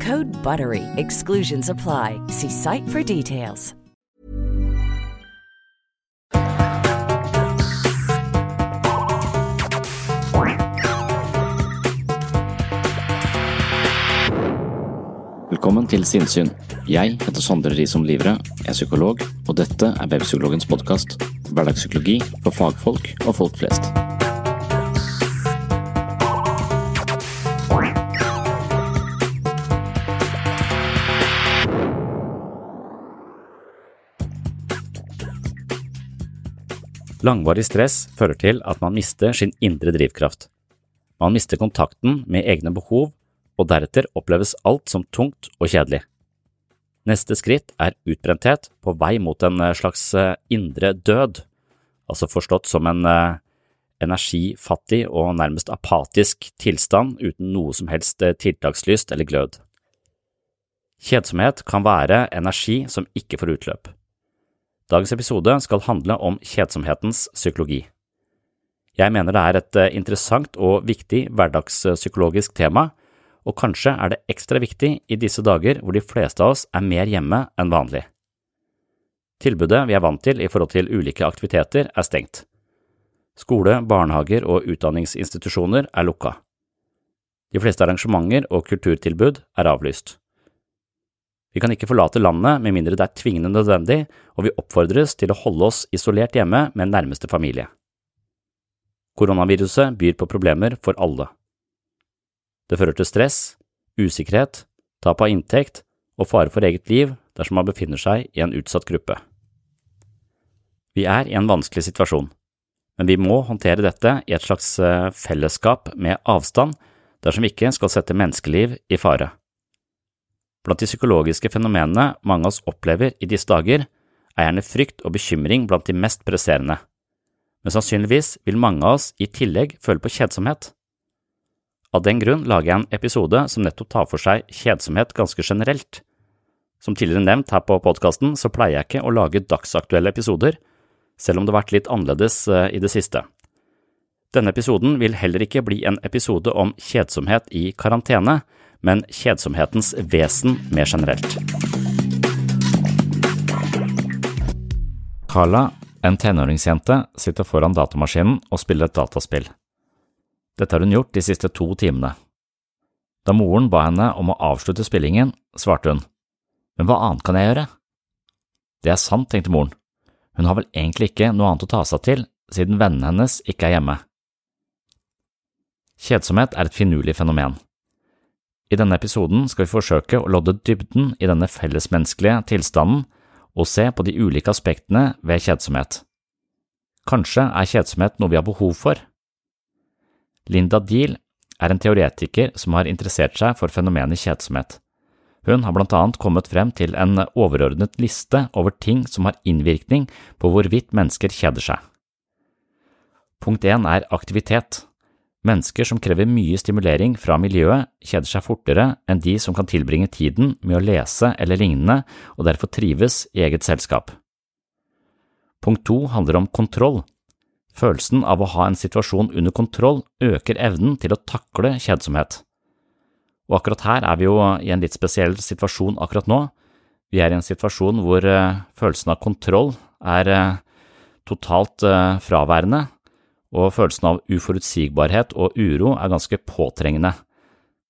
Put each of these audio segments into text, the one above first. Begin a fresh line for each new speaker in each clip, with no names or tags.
Code BUTTERY. Exclusions apply. See site for details.
Velkommen til Sinnsyn. Jeg heter Sondre Risom Livre, jeg er psykolog, og dette er Webpsykologens podkast. Hverdagspsykologi for fagfolk og folk flest. Langvarig stress fører til at man mister sin indre drivkraft. Man mister kontakten med egne behov, og deretter oppleves alt som tungt og kjedelig. Neste skritt er utbrenthet på vei mot en eh, slags eh, indre død, altså forstått som en eh, energifattig og nærmest apatisk tilstand uten noe som helst tiltakslyst eller glød. Kjedsomhet kan være energi som ikke får utløp. Dagens episode skal handle om kjedsomhetens psykologi. Jeg mener det er et interessant og viktig hverdagspsykologisk tema, og kanskje er det ekstra viktig i disse dager hvor de fleste av oss er mer hjemme enn vanlig. Tilbudet vi er vant til i forhold til ulike aktiviteter, er stengt. Skole, barnehager og utdanningsinstitusjoner er lukka. De fleste arrangementer og kulturtilbud er avlyst. Vi kan ikke forlate landet med mindre det er tvingende nødvendig, og vi oppfordres til å holde oss isolert hjemme med nærmeste familie. Koronaviruset byr på problemer for alle. Det fører til stress, usikkerhet, tap av inntekt og fare for eget liv dersom man befinner seg i en utsatt gruppe. Vi er i en vanskelig situasjon, men vi må håndtere dette i et slags eh, fellesskap med avstand dersom vi ikke skal sette menneskeliv i fare. Blant de psykologiske fenomenene mange av oss opplever i disse dager, er gjerne frykt og bekymring blant de mest presserende, men sannsynligvis vil mange av oss i tillegg føle på kjedsomhet. Av den grunn lager jeg en episode som nettopp tar for seg kjedsomhet ganske generelt. Som tidligere nevnt her på podkasten, så pleier jeg ikke å lage dagsaktuelle episoder, selv om det har vært litt annerledes eh, i det siste. Denne episoden vil heller ikke bli en episode om kjedsomhet i karantene, men kjedsomhetens vesen mer generelt. Carla, en tenåringsjente, sitter foran datamaskinen og spiller et dataspill. Dette har hun gjort de siste to timene. Da moren ba henne om å avslutte spillingen, svarte hun, Men hva annet kan jeg gjøre? Det er sant, tenkte moren, hun har vel egentlig ikke noe annet å ta seg til siden vennene hennes ikke er hjemme. Kjedsomhet er et finurlig fenomen. I denne episoden skal vi forsøke å lodde dybden i denne fellesmenneskelige tilstanden og se på de ulike aspektene ved kjedsomhet. Kanskje er kjedsomhet noe vi har behov for, Linda Deal er en teoretiker som har interessert seg for fenomenet kjedsomhet. Hun har blant annet kommet frem til en overordnet liste over ting som har innvirkning på hvorvidt mennesker kjeder seg. Punkt én er aktivitet. Mennesker som krever mye stimulering fra miljøet, kjeder seg fortere enn de som kan tilbringe tiden med å lese eller lignende og derfor trives i eget selskap. Punkt to handler om kontroll. Følelsen av å ha en situasjon under kontroll øker evnen til å takle kjedsomhet. Og akkurat her er vi jo i en litt spesiell situasjon akkurat nå. Vi er i en situasjon hvor uh, følelsen av kontroll er uh, totalt uh, fraværende, og følelsen av uforutsigbarhet og uro er ganske påtrengende.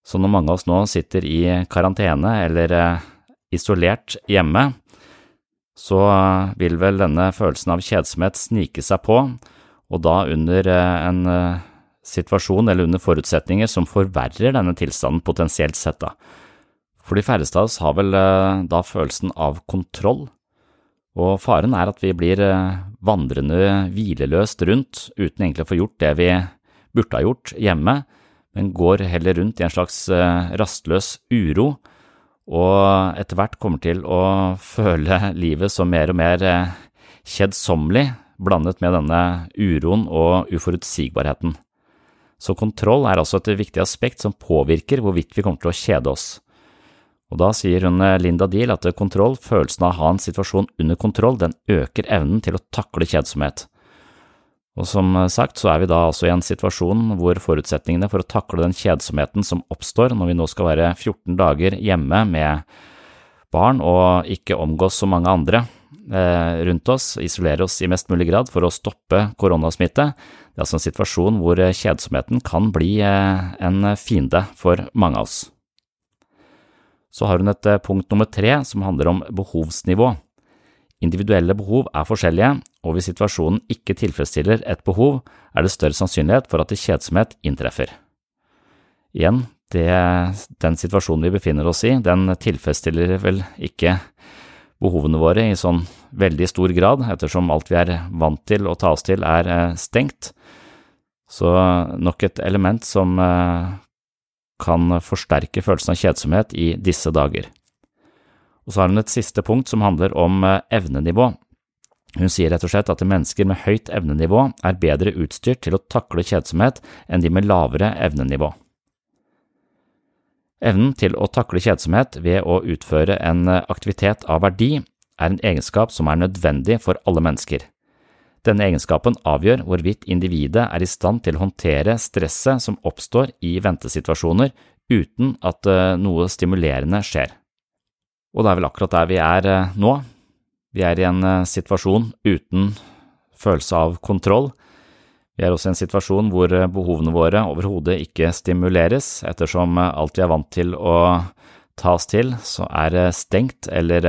Så når mange av oss nå sitter i karantene eller isolert hjemme, så vil vel denne følelsen av kjedsomhet snike seg på, og da under en situasjon eller under forutsetninger som forverrer denne tilstanden potensielt sett. Da. For de færreste av oss har vel eh, da følelsen av kontroll, og faren er at vi blir eh, vandrende hvileløst rundt uten egentlig å få gjort det vi burde ha gjort hjemme, men går heller rundt i en slags eh, rastløs uro, og etter hvert kommer til å føle livet som mer og mer kjedsommelig, blandet med denne uroen og uforutsigbarheten. Så kontroll er altså et viktig aspekt som påvirker hvorvidt vi kommer til å kjede oss. Og da sier hun eh, Linda Deal at kontroll, følelsen av å ha en situasjon under kontroll, den øker evnen til å takle kjedsomhet. Og som sagt så er vi da altså i en situasjon hvor forutsetningene for å takle den kjedsomheten som oppstår når vi nå skal være 14 dager hjemme med barn og ikke omgås så mange andre eh, rundt oss, isolere oss i mest mulig grad for å stoppe koronasmitte, det er altså en situasjon hvor eh, kjedsomheten kan bli eh, en fiende for mange av oss. Så har hun et eh, punkt nummer tre som handler om behovsnivå. Individuelle behov er forskjellige, og hvis situasjonen ikke tilfredsstiller et behov, er det større sannsynlighet for at kjedsomhet inntreffer. Igjen, det, den situasjonen vi befinner oss i, den tilfredsstiller vel ikke behovene våre i sånn veldig stor grad, ettersom alt vi er vant til å ta oss til er eh, stengt. Så nok et element som eh, kan forsterke følelsen av kjedsomhet i disse dager. Og så har hun et siste punkt som handler om eh, evnenivå. Hun sier rett og slett at mennesker med høyt evnenivå er bedre utstyrt til å takle kjedsomhet enn de med lavere evnenivå. Evnen til å takle kjedsomhet ved å utføre en aktivitet av verdi er en egenskap som er nødvendig for alle mennesker. Denne egenskapen avgjør hvorvidt individet er i stand til å håndtere stresset som oppstår i ventesituasjoner uten at eh, noe stimulerende skjer. Og det er vel akkurat der vi er eh, nå. Vi er i en eh, situasjon uten følelse av kontroll, vi er også i en situasjon hvor eh, behovene våre overhodet ikke stimuleres, ettersom alt vi er vant til å ta oss til, så er stengt eller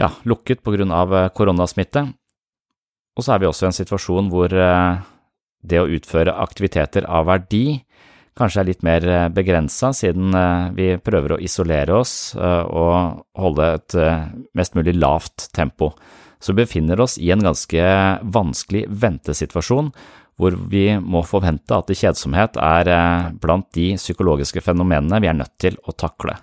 ja, lukket på grunn av koronasmitte. Og så er vi også i en situasjon hvor det å utføre aktiviteter av verdi kanskje er litt mer begrensa, siden vi prøver å isolere oss og holde et mest mulig lavt tempo så befinner oss i en ganske vanskelig ventesituasjon, hvor vi må forvente at kjedsomhet er eh, blant de psykologiske fenomenene vi er nødt til å takle.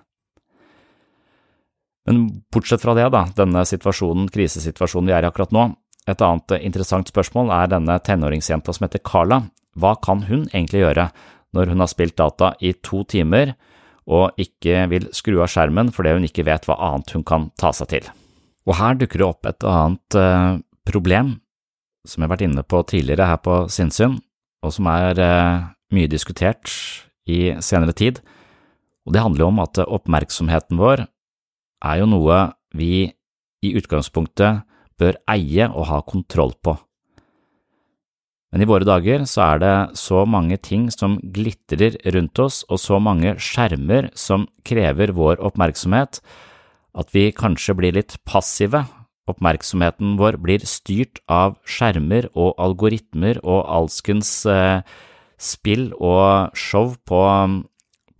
Men bortsett fra det, da, denne situasjonen, krisesituasjonen vi er i akkurat nå, et annet interessant spørsmål er denne tenåringsjenta som heter Carla. Hva kan hun egentlig gjøre når hun har spilt data i to timer og ikke vil skru av skjermen fordi hun ikke vet hva annet hun kan ta seg til? Og her dukker det opp et annet eh, problem som jeg har vært inne på tidligere her på Sinnsyn, og som er eh, mye diskutert i senere tid, og det handler jo om at oppmerksomheten vår er jo noe vi i utgangspunktet bør eie og ha kontroll på. Men i våre dager så er det så mange ting som glitrer rundt oss, og så mange skjermer som krever vår oppmerksomhet, at vi kanskje blir litt passive. Oppmerksomheten vår blir styrt av skjermer og algoritmer og alskens eh, spill og show på,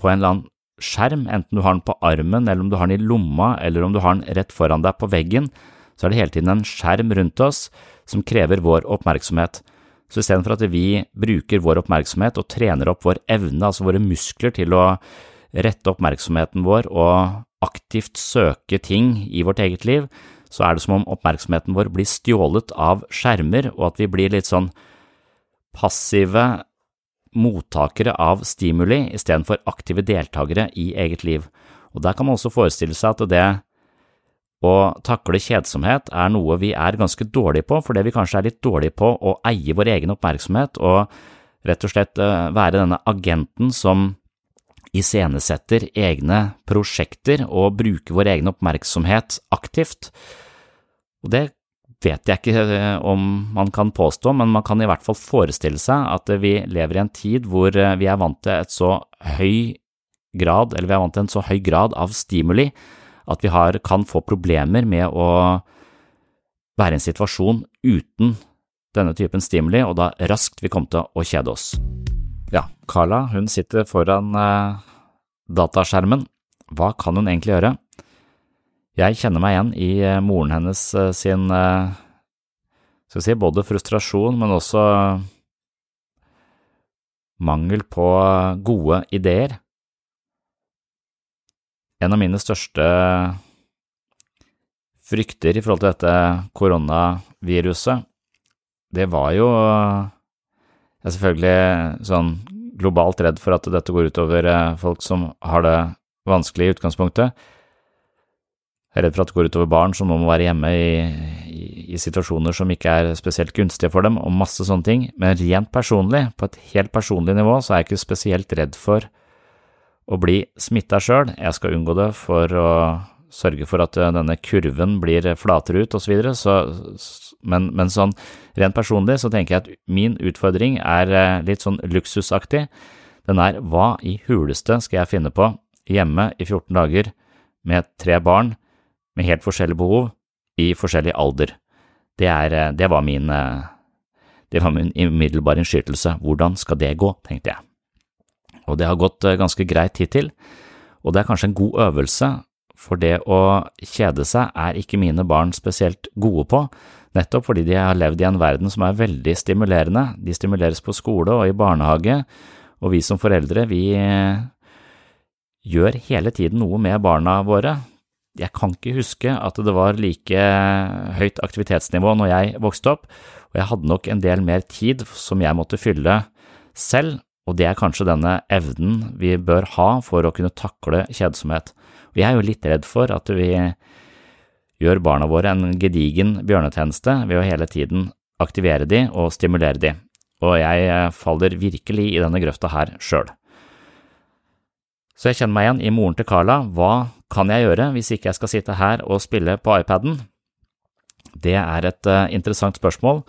på en eller annen skjerm, enten du har den på armen, eller om du har den i lomma, eller om du har den rett foran deg på veggen, så er det hele tiden en skjerm rundt oss som krever vår oppmerksomhet. Så istedenfor at vi bruker vår oppmerksomhet og trener opp vår evne, altså våre muskler, til å rette oppmerksomheten vår og aktivt søke ting i vårt eget liv, så er det som om oppmerksomheten vår blir stjålet av skjermer, og at vi blir litt sånn passive mottakere av stimuli istedenfor aktive deltakere i eget liv. Og der kan man også forestille seg at det å takle kjedsomhet er noe vi er ganske dårlige på, fordi vi kanskje er litt dårlige på å eie vår egen oppmerksomhet og rett og slett eh, være denne agenten som iscenesetter egne prosjekter og bruker vår egen oppmerksomhet aktivt. Og det vet jeg ikke eh, om man kan påstå, men man kan i hvert fall forestille seg at vi lever i en tid hvor eh, vi er vant til grad, vi er vant til en så høy grad av stimuli at vi har, kan få problemer med å være i en situasjon uten denne typen stimuli, og da raskt vi kom til å kjede oss. Ja, Carla hun sitter foran eh, dataskjermen. Hva kan hun egentlig gjøre? Jeg kjenner meg igjen i eh, moren hennes eh, sin eh, skal si, både frustrasjon, men også mangel på gode ideer. En av mine største frykter i forhold til dette koronaviruset, det var jo Jeg er selvfølgelig sånn globalt redd for at dette går utover folk som har det vanskelig i utgangspunktet. Jeg er redd for at det går utover barn som nå må være hjemme i, i, i, situasjoner som ikke er spesielt gunstige for dem, og masse sånne ting. Men rent personlig, på et helt personlig nivå, så er jeg ikke spesielt redd for å bli smitta sjøl. Jeg skal unngå det for å sørge for at denne kurven blir flatere ut, osv. Så, så men, men sånn rent personlig så tenker jeg at min utfordring er eh, litt sånn luksusaktig. Den er hva i huleste skal jeg finne på hjemme i 14 dager med tre barn med helt forskjellige behov i forskjellig alder. Det, er, eh, det, var min, eh, det var min umiddelbare innskytelse. Hvordan skal det gå, tenkte jeg. Og det har gått eh, ganske greit hittil, og det er kanskje en god øvelse, for det å kjede seg er ikke mine barn spesielt gode på, nettopp fordi de har levd i en verden som er veldig stimulerende. De stimuleres på skole og i barnehage, og vi som foreldre, vi gjør hele tiden noe med barna våre jeg kan ikke huske at det var like høyt aktivitetsnivå når jeg vokste opp, og jeg hadde nok en del mer tid som jeg måtte fylle selv, og det er kanskje denne evnen vi bør ha for å kunne takle kjedsomhet. Jeg er jo litt redd for at vi gjør barna våre en gedigen bjørnetjeneste ved å hele tiden aktivere de og stimulere de, og jeg faller virkelig i denne grøfta her sjøl. Så jeg kjenner meg igjen i moren til Carla. Hva kan jeg gjøre hvis ikke jeg skal sitte her og spille på iPaden? Det er et uh, interessant spørsmål,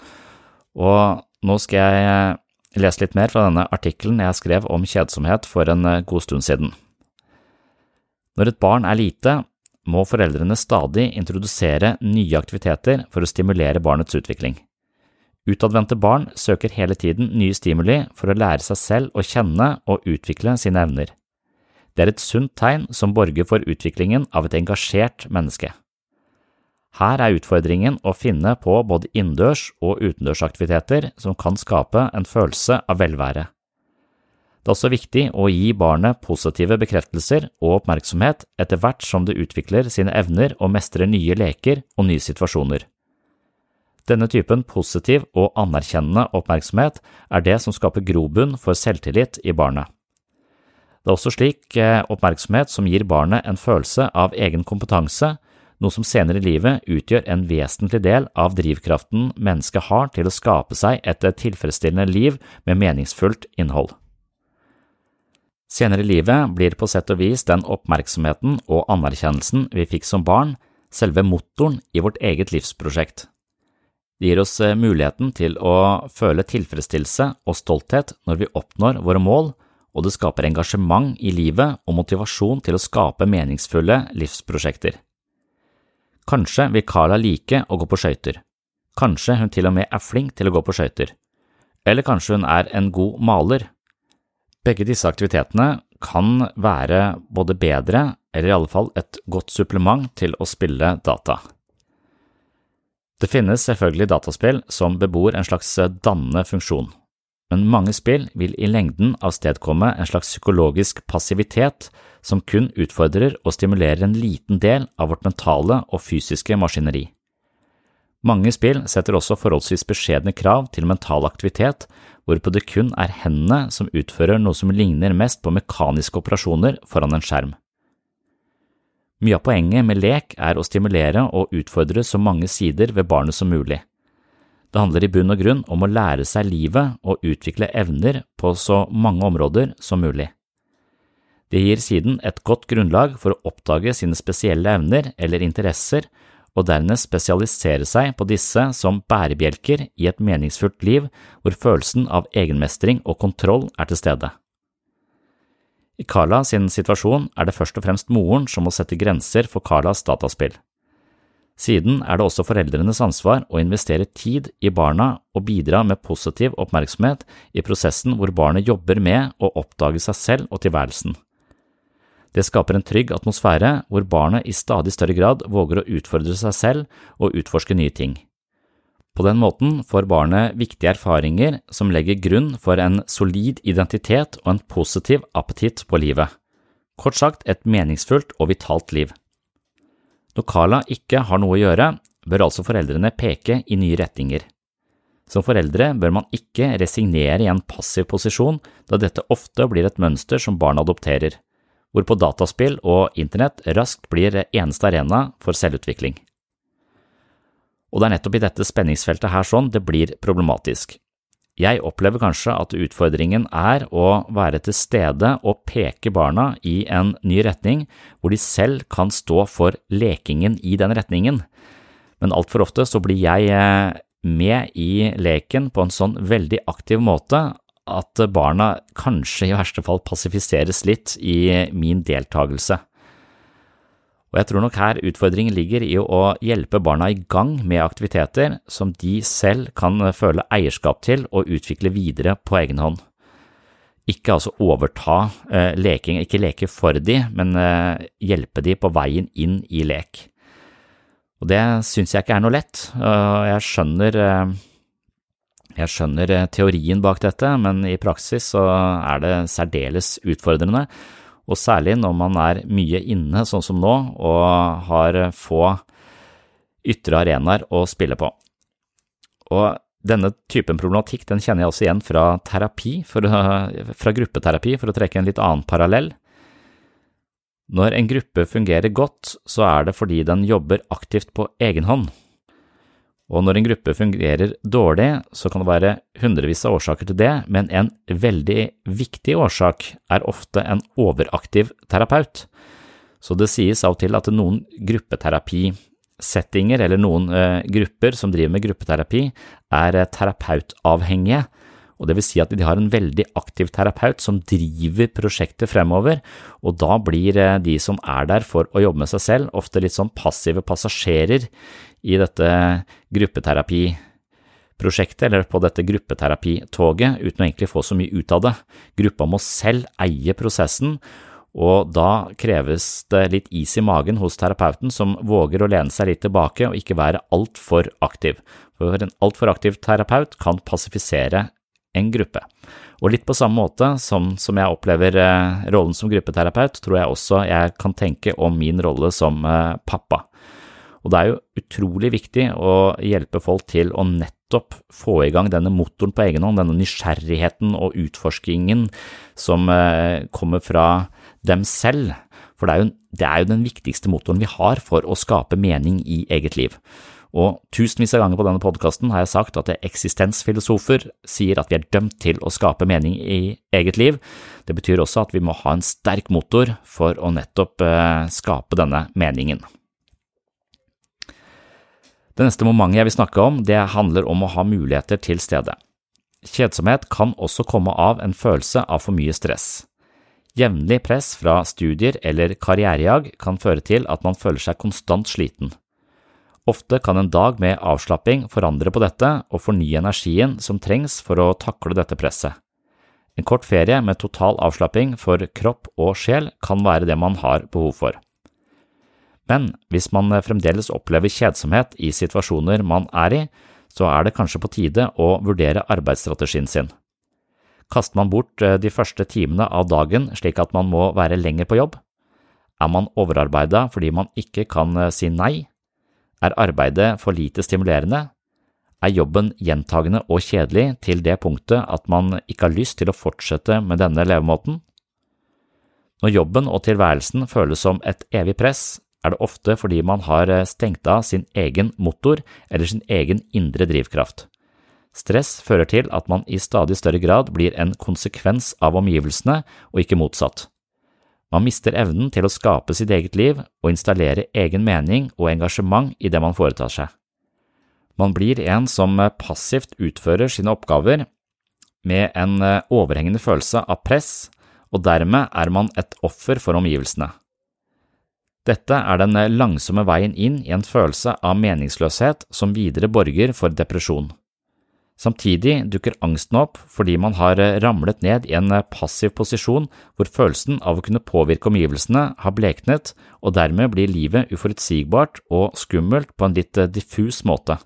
og nå skal jeg eh, lese litt mer fra denne artikkelen jeg skrev om kjedsomhet for en uh, god stund siden. Når et barn er lite, må foreldrene stadig introdusere nye aktiviteter for å stimulere barnets utvikling. Utadvendte barn søker hele tiden nye stimuli for å lære seg selv å kjenne og utvikle sine evner. Det er et sunt tegn som borger for utviklingen av et engasjert menneske. Her er utfordringen å finne på både innendørs- og utendørsaktiviteter som kan skape en følelse av velvære. Det er også viktig å gi barnet positive bekreftelser og oppmerksomhet etter hvert som det utvikler sine evner og mestrer nye leker og nye situasjoner. Denne typen positiv og anerkjennende oppmerksomhet er det som skaper grobunn for selvtillit i barnet. Det er også slik eh, oppmerksomhet som gir barnet en følelse av egen kompetanse, noe som senere i livet utgjør en vesentlig del av drivkraften mennesket har til å skape seg et tilfredsstillende liv med meningsfullt innhold. Senere i livet blir på sett og vis den oppmerksomheten og anerkjennelsen vi fikk som barn, selve motoren i vårt eget livsprosjekt. Det gir oss eh, muligheten til å føle tilfredsstillelse og stolthet når vi oppnår våre mål og det skaper engasjement i livet og motivasjon til å skape meningsfulle livsprosjekter. Kanskje vil Carla like å gå på skøyter, kanskje hun til og med er flink til å gå på skøyter, eller kanskje hun er en god maler. Begge disse aktivitetene kan være både bedre eller i alle fall et godt supplement til å spille data. Det finnes selvfølgelig dataspill som bebor en slags dannende funksjon men mange spill vil i lengden avstedkomme en slags psykologisk passivitet som kun utfordrer og stimulerer en liten del av vårt mentale og fysiske maskineri. Mange spill setter også forholdsvis beskjedne krav til mental aktivitet, hvorpå det kun er hendene som utfører noe som ligner mest på mekaniske operasjoner foran en skjerm. Mye av poenget med lek er å stimulere og utfordre så mange sider ved barnet som mulig. Det handler i bunn og grunn om å lære seg livet og utvikle evner på så mange områder som mulig. Det gir siden et godt grunnlag for å oppdage sine spesielle evner eller interesser og dernest spesialisere seg på disse som bærebjelker i et meningsfullt liv hvor følelsen av egenmestring og kontroll er til stede. I Carla sin situasjon er det først og fremst moren som må sette grenser for Carlas dataspill. Siden er det også foreldrenes ansvar å investere tid i barna og bidra med positiv oppmerksomhet i prosessen hvor barnet jobber med å oppdage seg selv og tilværelsen. Det skaper en trygg atmosfære hvor barnet i stadig større grad våger å utfordre seg selv og utforske nye ting. På den måten får barnet viktige erfaringer som legger grunn for en solid identitet og en positiv appetitt på livet. Kort sagt et meningsfullt og vitalt liv. Når Carla ikke har noe å gjøre, bør altså foreldrene peke i nye retninger. Som foreldre bør man ikke resignere i en passiv posisjon, da dette ofte blir et mønster som barn adopterer hvorpå dataspill og internett raskt blir eneste arena for selvutvikling. Og det er nettopp i dette spenningsfeltet her sånn det blir problematisk. Jeg opplever kanskje at utfordringen er å være til stede og peke barna i en ny retning hvor de selv kan stå for lekingen i den retningen, men altfor ofte så blir jeg eh, med i leken på en sånn veldig aktiv måte at barna kanskje i verste fall passifiseres litt i min deltakelse. Og jeg tror nok her utfordringen ligger i å hjelpe barna i gang med aktiviteter som de selv kan føle eierskap til og utvikle videre på egen hånd. Ikke altså overta eh, leking, ikke leke for de, men eh, hjelpe de på veien inn i lek. Og det syns jeg ikke er noe lett, og jeg skjønner eh, jeg skjønner eh, teorien bak dette, men i praksis så er det særdeles utfordrende, og særlig når man er mye inne, sånn som nå, og har få ytre arenaer å spille på. Og denne typen problematikk den kjenner jeg også igjen fra terapi, for, fra gruppeterapi, for å trekke en litt annen parallell. Når en gruppe fungerer godt, så er det fordi den jobber aktivt på egen hånd. Og når en gruppe fungerer dårlig, så kan det være hundrevis av årsaker til det, men en veldig viktig årsak er ofte en overaktiv terapeut. Så det sies av og til at noen gruppeterapisettinger, eller noen eh, grupper som driver med gruppeterapi, er eh, terapeutavhengige, og det vil si at de har en veldig aktiv terapeut som driver prosjektet fremover, og da blir eh, de som er der for å jobbe med seg selv, ofte litt sånn passive passasjerer i dette gruppeterapiprosjektet, eller på dette gruppeterapitoget, uten å egentlig få så mye ut av det. Gruppa må selv eie prosessen, og da kreves det litt is i magen hos terapeuten som våger å lene seg litt tilbake og ikke være altfor aktiv, for en altfor aktiv terapeut kan passifisere en gruppe. Og litt på samme måte som, som jeg opplever eh, rollen som gruppeterapeut, tror jeg også jeg kan tenke om min rolle som eh, pappa. Og det er jo utrolig viktig å hjelpe folk til å nettopp få i gang denne motoren på egen hånd, denne nysgjerrigheten og utforskingen som eh, kommer fra dem selv. For det er, jo, det er jo den viktigste motoren vi har for å skape mening i eget liv. Og tusenvis av ganger på denne podkasten har jeg sagt at eksistensfilosofer sier at vi er dømt til å skape mening i eget liv. Det betyr også at vi må ha en sterk motor for å nettopp eh, skape denne meningen. Det neste momentet jeg vil snakke om, det handler om å ha muligheter til stede. Kjedsomhet kan også komme av en følelse av for mye stress. Jevnlig press fra studier eller karrierejag kan føre til at man føler seg konstant sliten. Ofte kan en dag med avslapping forandre på dette og fornye energien som trengs for å takle dette presset. En kort ferie med total avslapping for kropp og sjel kan være det man har behov for. Men hvis man fremdeles opplever kjedsomhet i situasjoner man er i, så er det kanskje på tide å vurdere arbeidsstrategien sin. Kaster man bort eh, de første timene av dagen slik at man må være lenger på jobb? Er man overarbeida fordi man ikke kan eh, si nei? Er arbeidet for lite stimulerende? Er jobben gjentagende og kjedelig til det punktet at man ikke har lyst til å fortsette med denne levemåten? Når jobben og tilværelsen føles som et evig press, er det ofte fordi man har stengt av sin egen motor eller sin egen indre drivkraft. Stress fører til at man i stadig større grad blir en konsekvens av omgivelsene og ikke motsatt. Man mister evnen til å skape sitt eget liv og installere egen mening og engasjement i det man foretar seg. Man blir en som passivt utfører sine oppgaver med en overhengende følelse av press, og dermed er man et offer for omgivelsene. Dette er den langsomme veien inn i en følelse av meningsløshet som videre borger for depresjon. Samtidig dukker angsten opp fordi man har eh, ramlet ned i en eh, passiv posisjon hvor følelsen av å kunne påvirke omgivelsene har bleknet, og dermed blir livet uforutsigbart og skummelt på en litt eh, diffus måte.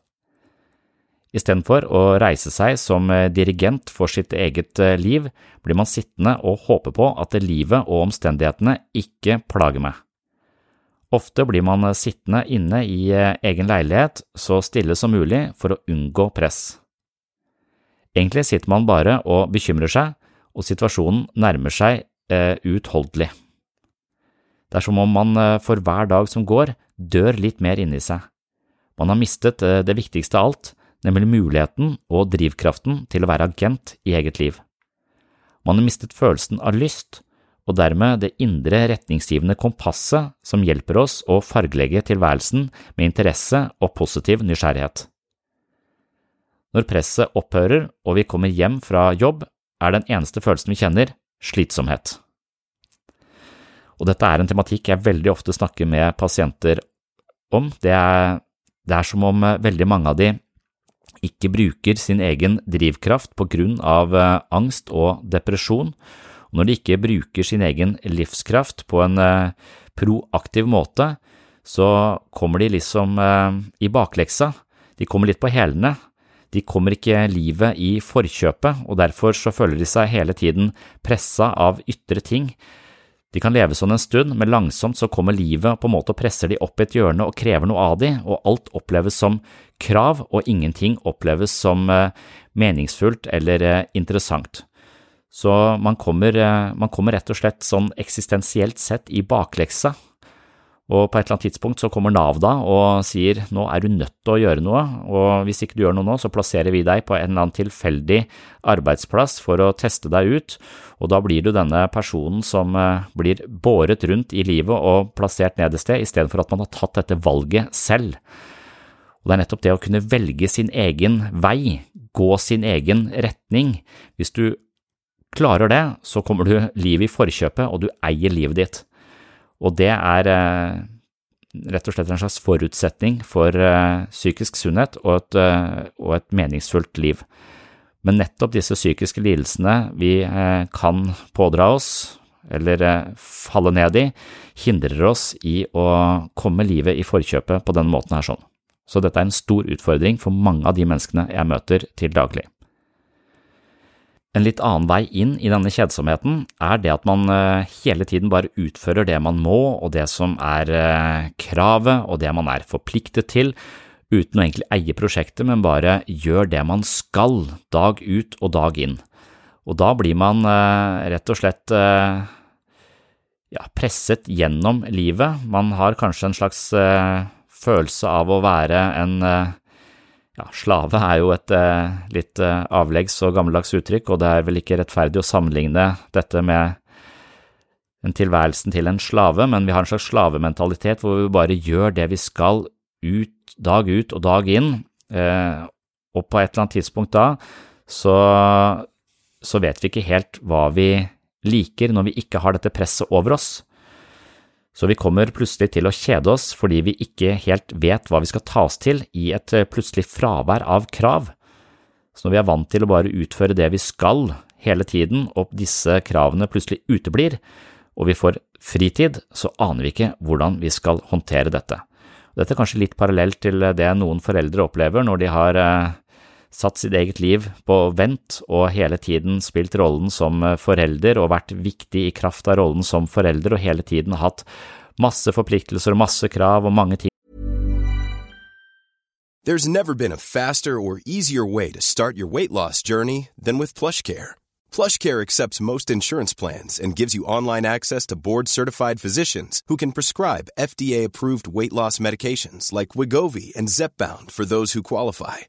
Istedenfor å reise seg som dirigent for sitt eget liv, blir man sittende og håpe på at livet og omstendighetene ikke plager meg. Ofte blir man sittende inne i egen leilighet så stille som mulig for å unngå press. Egentlig sitter man bare og bekymrer seg, og situasjonen nærmer seg eh. Det er som om man eh, for hver dag som går, dør litt mer inni seg. Man har mistet eh, det viktigste av alt, nemlig muligheten og drivkraften til å være agent i eget liv. Man har mistet følelsen av lyst, og dermed det indre retningsgivende kompasset som hjelper oss å fargelegge tilværelsen med interesse og positiv nysgjerrighet. Når presset opphører og vi kommer hjem fra jobb, er den eneste følelsen vi kjenner, slitsomhet. Og dette er en tematikk jeg veldig ofte snakker med pasienter om. Det er, det er som om eh, veldig mange av de ikke bruker sin egen drivkraft på grunn av eh, angst og depresjon, og når de ikke bruker sin egen livskraft på en eh, proaktiv måte, så kommer de liksom i bakleksa, de kommer litt på hælene, de kommer ikke livet i forkjøpet, og derfor så føler de seg hele tiden pressa av ytre ting. De kan leve sånn en stund, men langsomt så kommer livet på en måte og presser de opp i et hjørne og krever noe av de, og alt oppleves som krav, og ingenting oppleves som eh, meningsfullt eller eh, interessant. Så man kommer, eh, man kommer rett og slett sånn eksistensielt sett i bakleksa og på et eller annet tidspunkt så kommer Nav da og sier nå er du nødt til å gjøre noe, og hvis ikke du gjør noe nå, så plasserer vi deg på en eller annen tilfeldig arbeidsplass for å teste deg ut, og da blir du denne personen som eh, blir båret rundt i livet og plassert ned et sted, istedenfor at man har tatt dette valget selv. Og det er nettopp det å kunne velge sin egen vei, gå sin egen retning. Hvis du klarer det, så kommer du livet i forkjøpet, og du eier livet ditt. Og det er eh, rett og slett en slags forutsetning for eh, psykisk sunnhet og et, eh, og et meningsfullt liv. Men nettopp disse psykiske lidelsene vi kan pådra oss, eller falle ned i, hindrer oss i å komme livet i forkjøpet på denne måten her sånn. Så dette er en stor utfordring for mange av de menneskene jeg møter til daglig. En litt annen vei inn i denne kjedsomheten er det at man eh, hele tiden bare utfører det man må og det som er eh, kravet og det man er forpliktet til, uten å egentlig eie prosjektet, men bare gjør det man skal, dag ut og dag inn. Og da blir man eh, rett og slett ja, presset gjennom livet. Man har kanskje en slags følelse av å være en ja, slave er jo et eh, litt eh, avleggs og gammeldags uttrykk, og det er vel ikke rettferdig å sammenligne dette med en tilværelsen til en slave, men vi har en slags slavementalitet hvor vi bare gjør det vi skal ut, dag ut og dag inn, eh, og på et eller annet tidspunkt da så, så vet vi ikke helt hva vi liker når vi ikke har dette presset over oss. Så vi kommer plutselig til å kjede oss fordi vi ikke helt vet hva vi skal ta oss til i et eh, plutselig fravær av krav. Så når vi er vant til å bare utføre det vi skal hele tiden, og disse kravene plutselig uteblir, og vi får fritid, så aner vi ikke hvordan vi skal håndtere dette. Dette er kanskje litt parallelt til det noen foreldre opplever når de har eh, satt sitt eget liv på vent og hele tiden spilt rollen som eh, forelder og vært viktig i kraft av rollen som forelder og hele tiden hatt masse forpliktelser og masse krav og mange ting.
There's never been a faster or easier way to start your weight loss journey than with PlushCare. PlushCare accepts most insurance plans and gives you online access to board-certified physicians who can prescribe FDA-approved weight loss medications like Wigovi and Zepbound for those who qualify.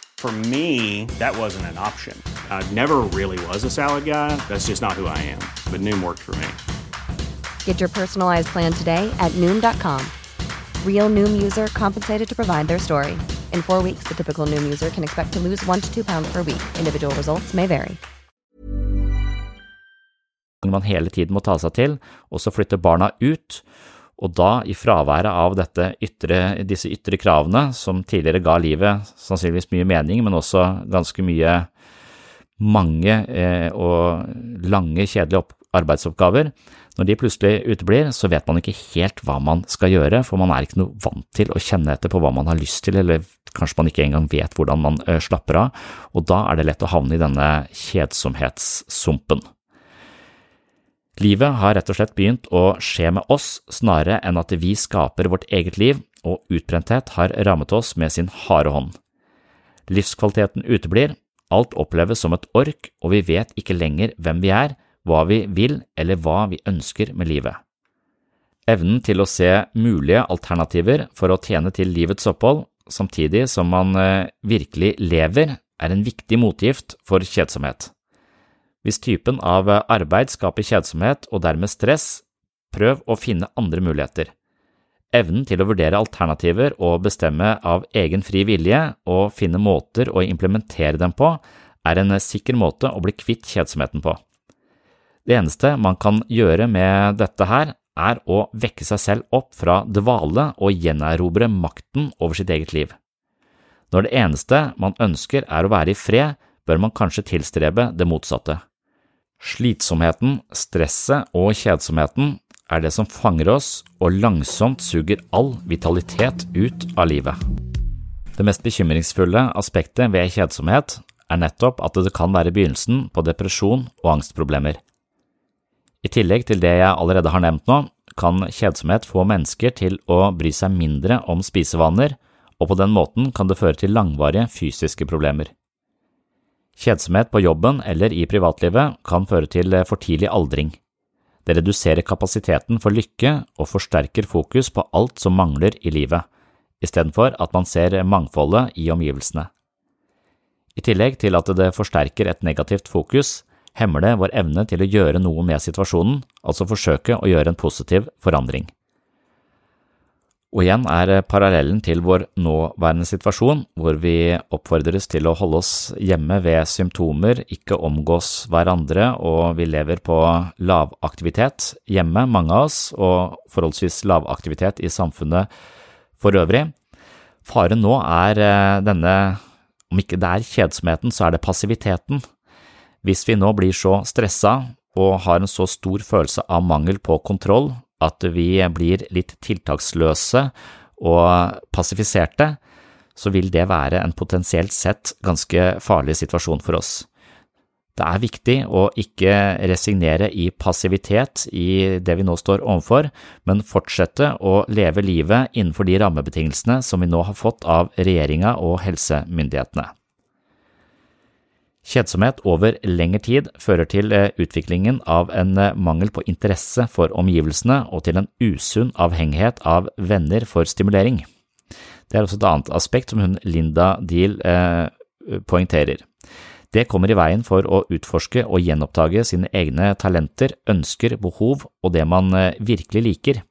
For me, that wasn't an option. I never really was a salad guy. That's just not who I am. But Noom worked for me.
Get your personalized plan today at Noom.com. Real Noom user compensated to provide their story. In four weeks, the typical Noom user can expect to lose one to two pounds per week. Individual results may vary.
man hele tiden må ta seg til, og så flytter barna ut, og da, i fraværet av ytre, disse ytre kravene, som tidligere ga livet sannsynligvis mye mening, men også ganske mye mange eh, og lange, kjedelige opp arbeidsoppgaver, når de plutselig uteblir, så vet man ikke helt hva man skal gjøre, for man er ikke noe vant til å kjenne etter på hva man har lyst til, eller kanskje man ikke engang vet hvordan man eh, slapper av, og da er det lett å havne i denne kjedsomhetssumpen. Livet har rett og slett begynt å skje med oss snarere enn at vi skaper vårt eget liv, og utbrenthet har rammet oss med sin harde hånd. Livskvaliteten uteblir, alt oppleves som et ork, og vi vet ikke lenger hvem vi er, hva vi vil eller hva vi ønsker med livet. Evnen til å se mulige alternativer for å tjene til livets opphold, samtidig som man eh, virkelig lever, er en viktig motgift for kjedsomhet. Hvis typen av arbeid skaper kjedsomhet og dermed stress, prøv å finne andre muligheter. Evnen til å vurdere alternativer og bestemme av egen fri vilje og finne måter å implementere dem på, er en sikker måte å bli kvitt kjedsomheten på. Det eneste man kan gjøre med dette her, er å vekke seg selv opp fra dvale og gjenerobre makten over sitt eget liv. Når det eneste man ønsker er å være i fred, bør man kanskje tilstrebe det motsatte. Slitsomheten, stresset og kjedsomheten er det som fanger oss og langsomt suger all vitalitet ut av livet. Det mest bekymringsfulle aspektet ved kjedsomhet er nettopp at det kan være begynnelsen på depresjon og angstproblemer. I tillegg til det jeg allerede har nevnt nå, kan kjedsomhet få mennesker til å bry seg mindre om spisevaner, og på den måten kan det føre til langvarige fysiske problemer. Kjedsomhet på jobben eller i privatlivet kan føre til for tidlig aldring. Det reduserer kapasiteten for lykke og forsterker fokus på alt som mangler i livet, istedenfor at man ser mangfoldet i omgivelsene. I tillegg til at det forsterker et negativt fokus, hemmer det vår evne til å gjøre noe med situasjonen, altså forsøke å gjøre en positiv forandring. Og igjen er parallellen til vår nåværende situasjon, hvor vi oppfordres til å holde oss hjemme ved symptomer, ikke omgås hverandre, og vi lever på lavaktivitet hjemme, mange av oss, og forholdsvis lavaktivitet i samfunnet for øvrig. Faren nå er eh, denne, om ikke det er kjedsomheten, så er det passiviteten. Hvis vi nå blir så stressa og har en så stor følelse av mangel på kontroll at vi blir litt tiltaksløse og passifiserte, så vil det være en potensielt sett ganske farlig situasjon for oss. Det er viktig å ikke resignere i passivitet i det vi nå står overfor, men fortsette å leve livet innenfor de rammebetingelsene som vi nå har fått av regjeringa og helsemyndighetene. Kjedsomhet over lengre tid fører til eh, utviklingen av en eh, mangel på interesse for omgivelsene og til en usunn avhengighet av venner for stimulering. Det er også et annet aspekt som hun Linda Deal eh, poengterer. Det kommer i veien for å utforske og gjenoppdage sine egne talenter, ønsker, behov og det man virkelig liker.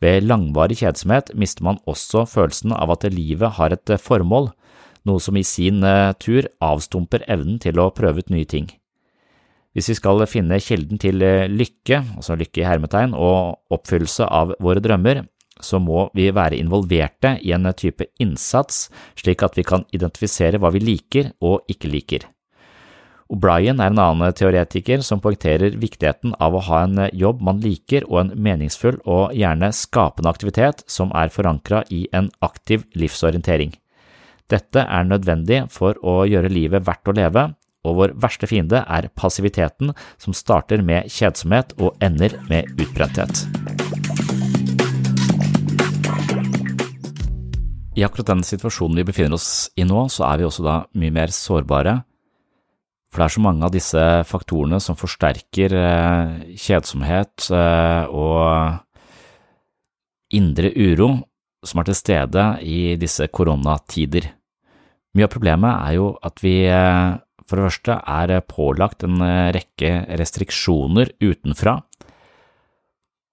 Ved langvarig kjedsomhet mister man også følelsen av at livet har et formål, noe som i sin eh, tur avstumper evnen til å prøve ut nye ting. Hvis vi skal finne kilden til lykke, altså lykke i hermetegn, og oppfyllelse av våre drømmer, så må vi være involverte i en type innsats slik at vi kan identifisere hva vi liker og ikke liker. O'Brien er en annen teoretiker som poengterer viktigheten av å ha en jobb man liker og en meningsfull og gjerne skapende aktivitet som er forankra i en aktiv livsorientering. Dette er nødvendig for å gjøre livet verdt å leve, og vår verste fiende er passiviteten som starter med kjedsomhet og ender med utbrenthet. I akkurat den situasjonen vi befinner oss i nå, så er vi også da mye mer sårbare, for det er så mange av disse faktorene som forsterker eh, kjedsomhet eh, og indre uro som er til stede i disse koronatider. Mye av problemet er jo at vi eh, for det første er pålagt en rekke restriksjoner utenfra,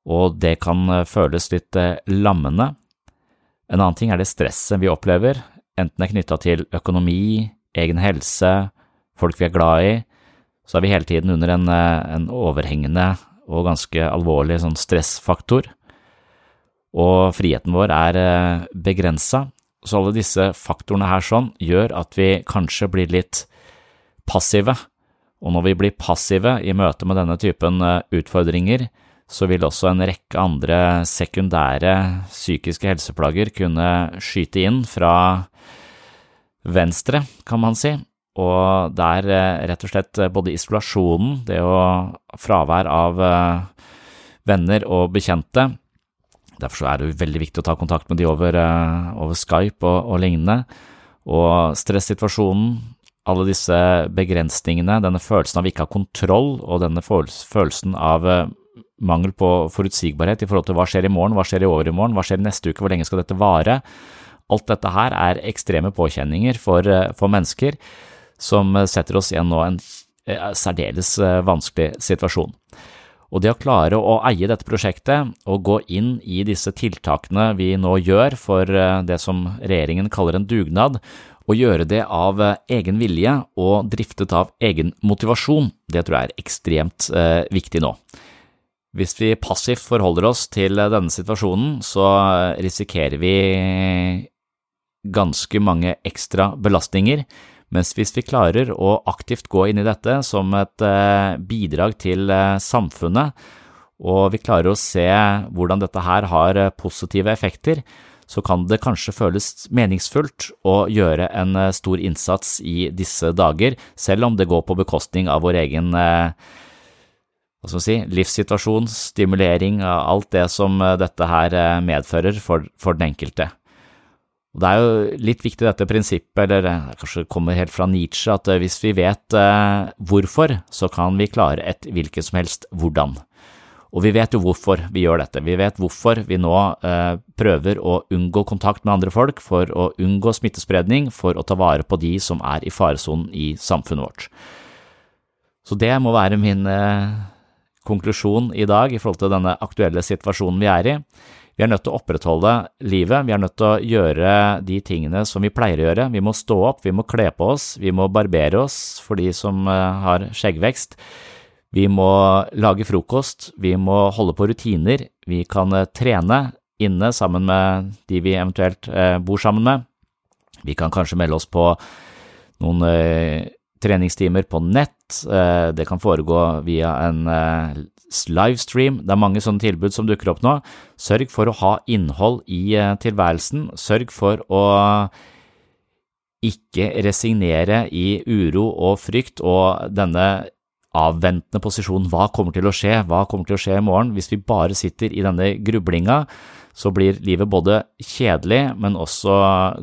og det kan føles litt lammende. En annen ting er det stresset vi opplever, enten det er knytta til økonomi, egen helse, folk vi er glad i, så er vi hele tiden under en, eh, en overhengende og ganske alvorlig sånn stressfaktor, og friheten vår er eh, begrensa. Så alle disse faktorene her sånn gjør at vi kanskje blir litt passive, og når vi blir passive i møte med denne typen eh, utfordringer, så vil også en rekke andre sekundære psykiske helseplager kunne skyte inn fra venstre, kan man si. Og det er eh, rett og slett eh, både isolasjonen, det å fravær av venner og bekjente. Derfor er det veldig viktig å ta kontakt med de over, over Skype og, og lignende. Og stressituasjonen, alle disse begrensningene, denne følelsen av ikke ha kontroll og denne følelsen av mangel på forutsigbarhet i forhold til hva skjer i morgen, hva skjer i overmorgen, i morgen, hva skjer neste uke, hvor lenge skal dette vare? Alt dette her er ekstreme påkjenninger for, eh, for mennesker som setter oss i en nå en eh, særdeles eh, vanskelig situasjon. Og det å klare å eie dette prosjektet og gå inn i disse tiltakene vi nå gjør for det som regjeringen kaller en dugnad, og gjøre det av egen vilje og driftet av egen motivasjon, det tror jeg er ekstremt eh, viktig nå. Hvis vi passivt forholder oss til denne situasjonen, så risikerer vi ganske mange ekstra belastninger, mens hvis vi klarer å aktivt gå inn i dette som et eh, bidrag til eh, samfunnet, og vi klarer å se hvordan dette her har eh, positive effekter, så kan det kanskje føles meningsfullt å gjøre en stor innsats i disse dager, selv om det går på bekostning av vår egen si, livssituasjon, stimulering, alt det som dette her medfører for, for den enkelte. Og Det er jo litt viktig dette prinsippet, eller eh, det kanskje kommer helt fra Nietzsche, at hvis vi vet eh, hvorfor, så kan vi klare et hvilket som helst hvordan. Og vi vet jo hvorfor vi gjør dette. Vi vet hvorfor vi nå eh, prøver å unngå kontakt med andre folk, for å unngå smittespredning, for å ta vare på de som er i faresonen i samfunnet vårt. Så det må være min eh, konklusjon i dag i forhold til denne aktuelle situasjonen vi er i. Vi er nødt til å opprettholde livet, vi er nødt til å gjøre de tingene som vi pleier å gjøre. Vi må stå opp, vi må kle på oss, vi må barbere oss for de som eh, har skjeggvekst. Vi må lage frokost, vi må holde på rutiner, vi kan eh, trene inne sammen med de vi eventuelt eh, bor sammen med. Vi kan kanskje melde oss på noen treningstimer på nett, eh, det kan foregå via en eh, livestream, det er mange sånne tilbud som dukker opp nå. Sørg for å ha innhold i eh, tilværelsen, sørg for å ikke resignere i uro og frykt og denne avventende posisjonen, hva kommer til å skje, hva kommer til å skje i morgen? Hvis vi bare sitter i denne grublinga, så blir livet både kjedelig, men også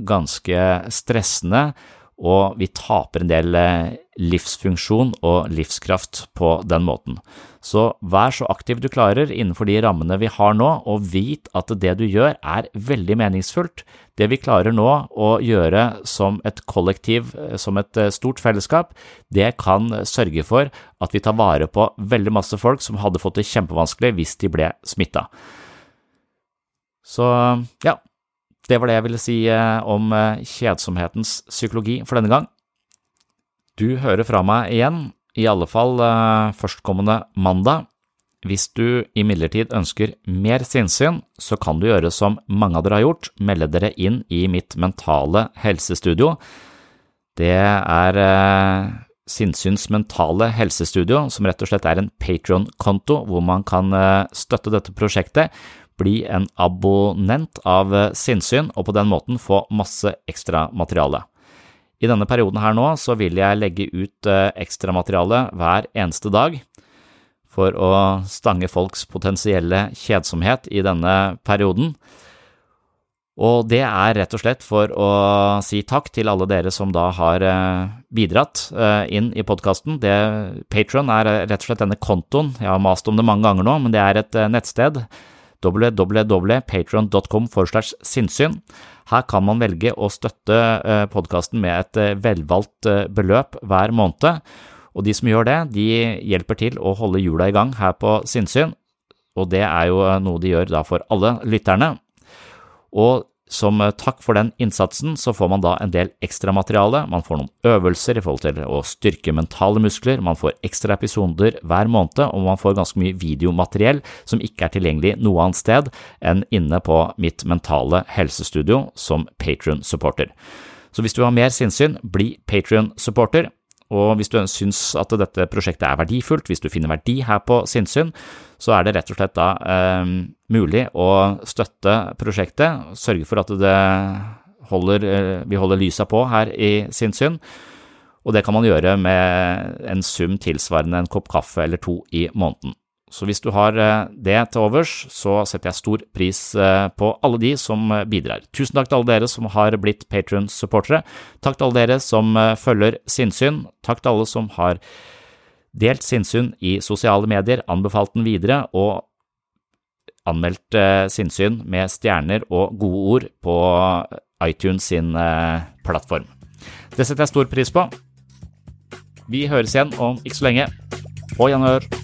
ganske stressende, og vi taper en del eh, livsfunksjon og livskraft på den måten. Så vær så aktiv du klarer innenfor de rammene vi har nå, og vit at det du gjør er veldig meningsfullt. Det vi klarer nå å gjøre som et kollektiv, som et stort fellesskap, det kan sørge for at vi tar vare på veldig masse folk som hadde fått det kjempevanskelig hvis de ble smitta. Så ja, det var det jeg ville si eh, om eh, kjedsomhetens psykologi for denne gang. Du hører fra meg igjen, i alle fall eh, førstkommende mandag. Hvis du imidlertid ønsker mer sinnssyn, så kan du gjøre som mange av dere har gjort, melde dere inn i mitt mentale helsestudio. Det er Sinnsyns mentale helsestudio, som rett og slett er en Patron-konto hvor man kan støtte dette prosjektet bli en abonnent av eh, Sinnsyn og på den måten få masse ekstra materiale. I denne perioden her nå så vil jeg legge ut eh, ekstramateriale hver eneste dag for å stange folks potensielle kjedsomhet i denne perioden. Og det er rett og slett for å si takk til alle dere som da har eh, bidratt inn i podkasten. Patron er rett og slett denne kontoen, jeg har mast om det mange ganger nå, men det er et nettsted www.patron.com sinnssyn. Her kan man velge å støtte eh, podkasten med et eh, velvalgt eh, beløp hver måned, og de som gjør det, de hjelper til å holde hjula i gang her på Sinnsyn, og det er jo noe de gjør da for alle lytterne. Og som eh, takk for den innsatsen så får man da en del ekstramateriale, man får noen øvelser i forhold til å styrke mentale muskler, man får ekstra episoder hver måned, og man får ganske mye videomateriell som ikke er tilgjengelig noe annet sted enn inne på mitt mentale helsestudio som Patrion-supporter. Så hvis du har mer sinnssyn, bli Patrion-supporter. Og hvis du syns at dette prosjektet er verdifullt, hvis du finner verdi her på sinnssyn, så er det rett og slett da eh, mulig å støtte prosjektet, sørge for at holder, eh, vi holder lysa på her i sinnssyn. Og det kan man gjøre med en sum tilsvarende en kopp kaffe eller to i måneden. Så hvis du har eh, det til overs, så setter jeg stor pris eh, på alle de som eh, bidrar. Tusen takk til alle dere som har blitt Patrion-supportere. Takk til alle dere som følger Sinnsyn. Takk til alle som har delt Sinnsyn i sosiale medier, anbefalt den videre og anmeldt Sinnsyn med stjerner og gode ord på iTunes sin plattform. Det setter jeg stor pris på. Vi høres igjen om ikke så lenge. På gjenhør.